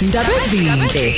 Ndaba ezinhle.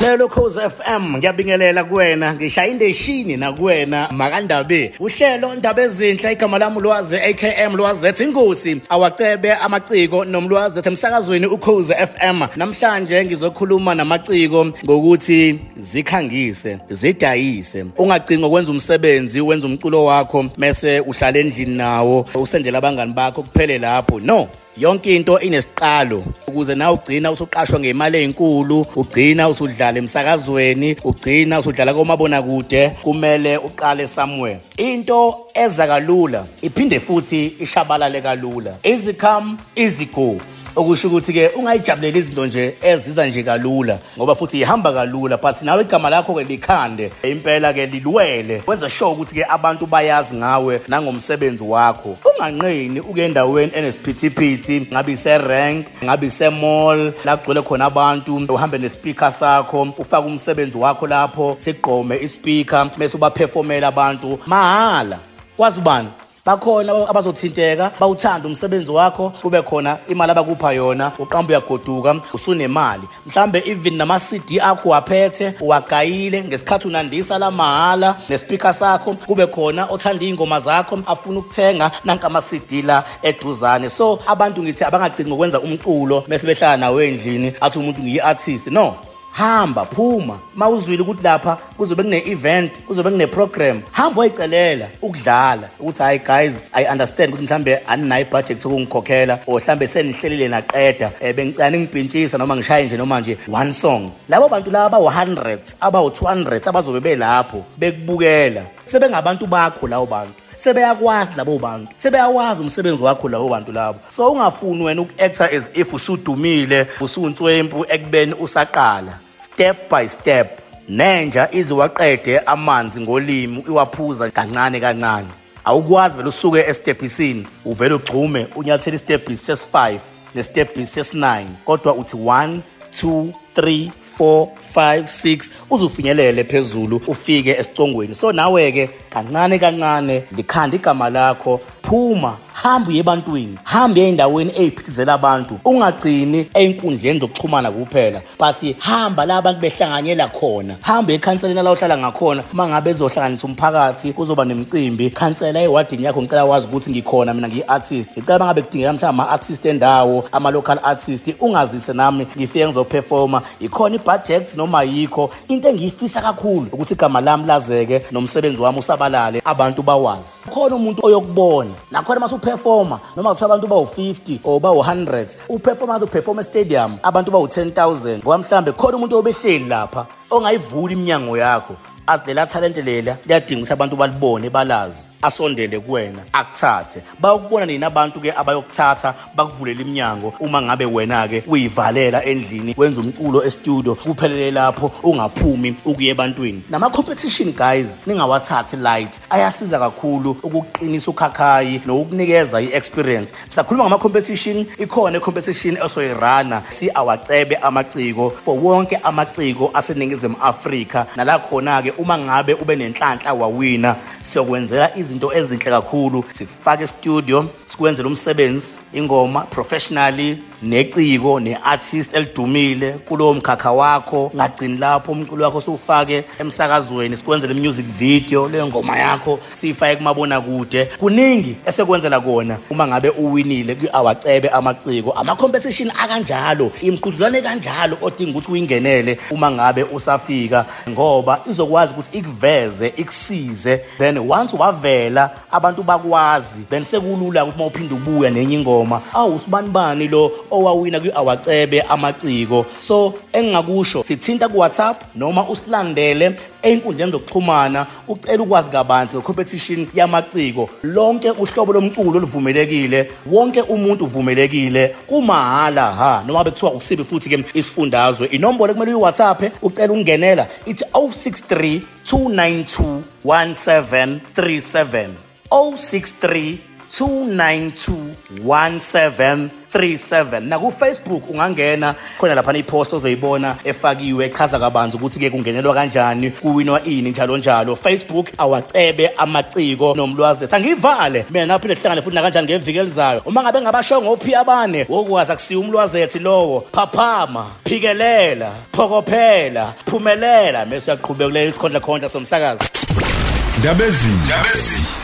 Lelo Khosi FM ngiyabingelela kuwena ngishaya indeshini nakuwena makandabe. Uhlelo ndaba ezinhle igama lami lwaze AKM lwazethe inkosi. Awacebe amaciko nomlwazethe emsakazweni ukhozi FM namhlanje ngizokhuluma namaciko ngokuthi zikhangise zidayise. Ungagcini ukwenza umsebenzi wenza umculo wakho mase uhlala endlini nawo usendela abangani bakho kuphele lapho. No. Yonke into inesiqalo. Ukuze nawe ugcina usuqashwa ngemali ezinkulu ugcina usudlala emsakazweni ugcina usudlala komabona kude kumele uqale somewhere. Into eza kalula iphinde futhi ishabalale kalula. Easy come easy go okusho ukuthi-ke ungayijabuleli izinto nje eziza nje kalula ngoba futhi ihamba kalula but nawe igama lakho-ke likhande impela-ke lilwele. Wenza sure ukuthi-ke abantu bayazi ngawe nangomsebenzi wakho. Unganqeni uke endaweni enesiphithiphithi ngabe ise-rank ngabe ise-mall la kugcwele khona abantu uhambe nespeaker sakho ufake umsebenzi wakho lapho sigqome ispeaker bese ubaphefomela abantu. Mahhala kwazi ubani? Bakhona abazothinteka bawuthanda umsebenzi wakho kube khona imali abakupha yona uqamba uyagoduka usunemali. Mhlambe even nama-cd akho waphethe uwagayile ngesikhathi unandisa la mahhala nespeaker sakho kube khona othanda iy'ngoma zakho afuna ukuthenga nanka ama-cd la eduzane. So abantu ngithi abangagcini ngokwenza umculo bese behlala nawe endlini athi umuntu ngiyi-artist no? Hamba phuma. Mawuzwile ukuthi lapha kuzobe kune-event kuzobe kune-program hamba wayicelela ukudlala ukuthi hayi guys i understand ukuthi mhlambe aninayo ibudget sokungikhokhela or mhlambe senihlelile naqeda um bengicela ningibhintshisa noma ngishaye nje noma nje one song. Labo bantu laba abawu-hundreds abawu-two hundreds abazobe belapho bekubukela. Sebengabantu bakho lawo bantu. Sebeyakwazi labo bantu. Sebeyawazi umsebenzi wakho labo bantu labo. So ungafuni wena uku-acta as if usudumile usunswempu ekubeni usaqala. Step by step nenja iziwaqede amanzi ngolimi iwaphuza kancane kancane. Awukwazi vele usuke estebhisini uvele ugcume unyathela istebhisi sesi-5 nestebhisi sesi-9 kodwa uthi 1 2 3 4 5 6 uzufinyelele phezulu ufike esicongweni. So nawe-ke kancane kancane likhanda igama lakho phuma hamba uye ebantwini hamba ey'ndaweni ey'phithizela abantu ungagcini ey'nkundleni zokuxhumana kuphela. But hamba la abantu behlanganyela khona hamba ekhanseleni la uhlala ngakhona. Uma ngabe ezohlanganisa umphakathi kuzoba nemicimbi. Khansela ewadini yakho ngicela wazi ukuthi ngikhona mina ngiyi-artist ngicela uma ngabe kudingeka mhlawumbe ama-artist endawo ama-local artist ungazise nami ngifike ngizophefoma. Ikhona ibudget noma yikho into engiyifisa kakhulu ukuthi igama lami lazeke nomsebenzi wami usabalale abantu bawazi. Khona umuntu oyokubona nakhona uma uperforma noma kuthiwa abantu bawu-50 or bawu-100 uperforma ngathi uperforma estadium abantu bawu-10000 ngoba mhlawumbe khona umuntu obehleli lapha ongayivuli iminyango yakho athi lela talente lela liyadinga ukuthi abantu balibone balazi. Asondele kuwena akuthathe. Bayokubona nini abantu-ke abayokuthatha bakuvulela iminyango. Uma ngabe wena-ke uyivalela endlini wenza umculo estudio kuphelele lapho ungaphumi ukuya ebantwini. Nama-competition guys ningawathathi light. Ayasiza kakhulu ukuqinisa ukhakhayi nokukunikeza i-experience. Sisakhuluma ngama-competition ikhona i-competition esoyirana si-awacebe amaciko for wonke amaciko aseningizimu afrika. Nala khona-ke uma ngabe ube nenhlanhla wawina siyokwenzela izinto ezinhle kakhulu. Sikufake estudio sikwenzela umsebenzi ingoma professionally. Neciko ne-artist elidumile kulowo mkhakha wakho ngagcini lapho umculo wakho siwufake emsakazweni sikwenzele music video leyo ngoma yakho siyifake kumabona kude kuningi esekwenzela kona uma ngabe uwinile kwi-awacebe amaciko. Ama-competition akanjalo imqudlwane kanjalo odinga ukuthi uyingenele uma ngabe usafika ngoba izokwazi ukuthi ikuveze ikusize. Then once wavela abantu bakwazi then sekulula ukuthi uma uphinde ubuya nenye ingoma awu usibanibani lo owawina kwi-awacebe amaciko. So engingakusho sithinta ku-whatsapp noma usilandele ey'nkundleni zokuxhumana ucela ukwazi kabanzi nge-competition yamaciko. Lonke uhlobo lomculo oluvumelekile wonke umuntu uvumelekile kumahhala ha noma bekuthiwa usibe futhi-ke isifundazwe. Inombolo ekumele uyi-whatsapp ucela ukungenela ithi 063 292 1737 063 292 37 na ku Facebook ungangena khona lapha ipost ozoyibona efakiwe echaza kabanzi ukuthi ke kungenelwa kanjani kuwinwa ini njalo njalo. Facebook awacebe amaciko nomlwazi. Angivale mina naphinde sihlangane futhi nakanjani ngeviki elizayo. Uma ngabe ngabasho ngophi abane wokwazi akusiya umlwazethi lowo phaphama phikelela phokophela phumelela. Bese uyaqhubeka kuleli sikhondla khondla somsakazi. Ndabezini.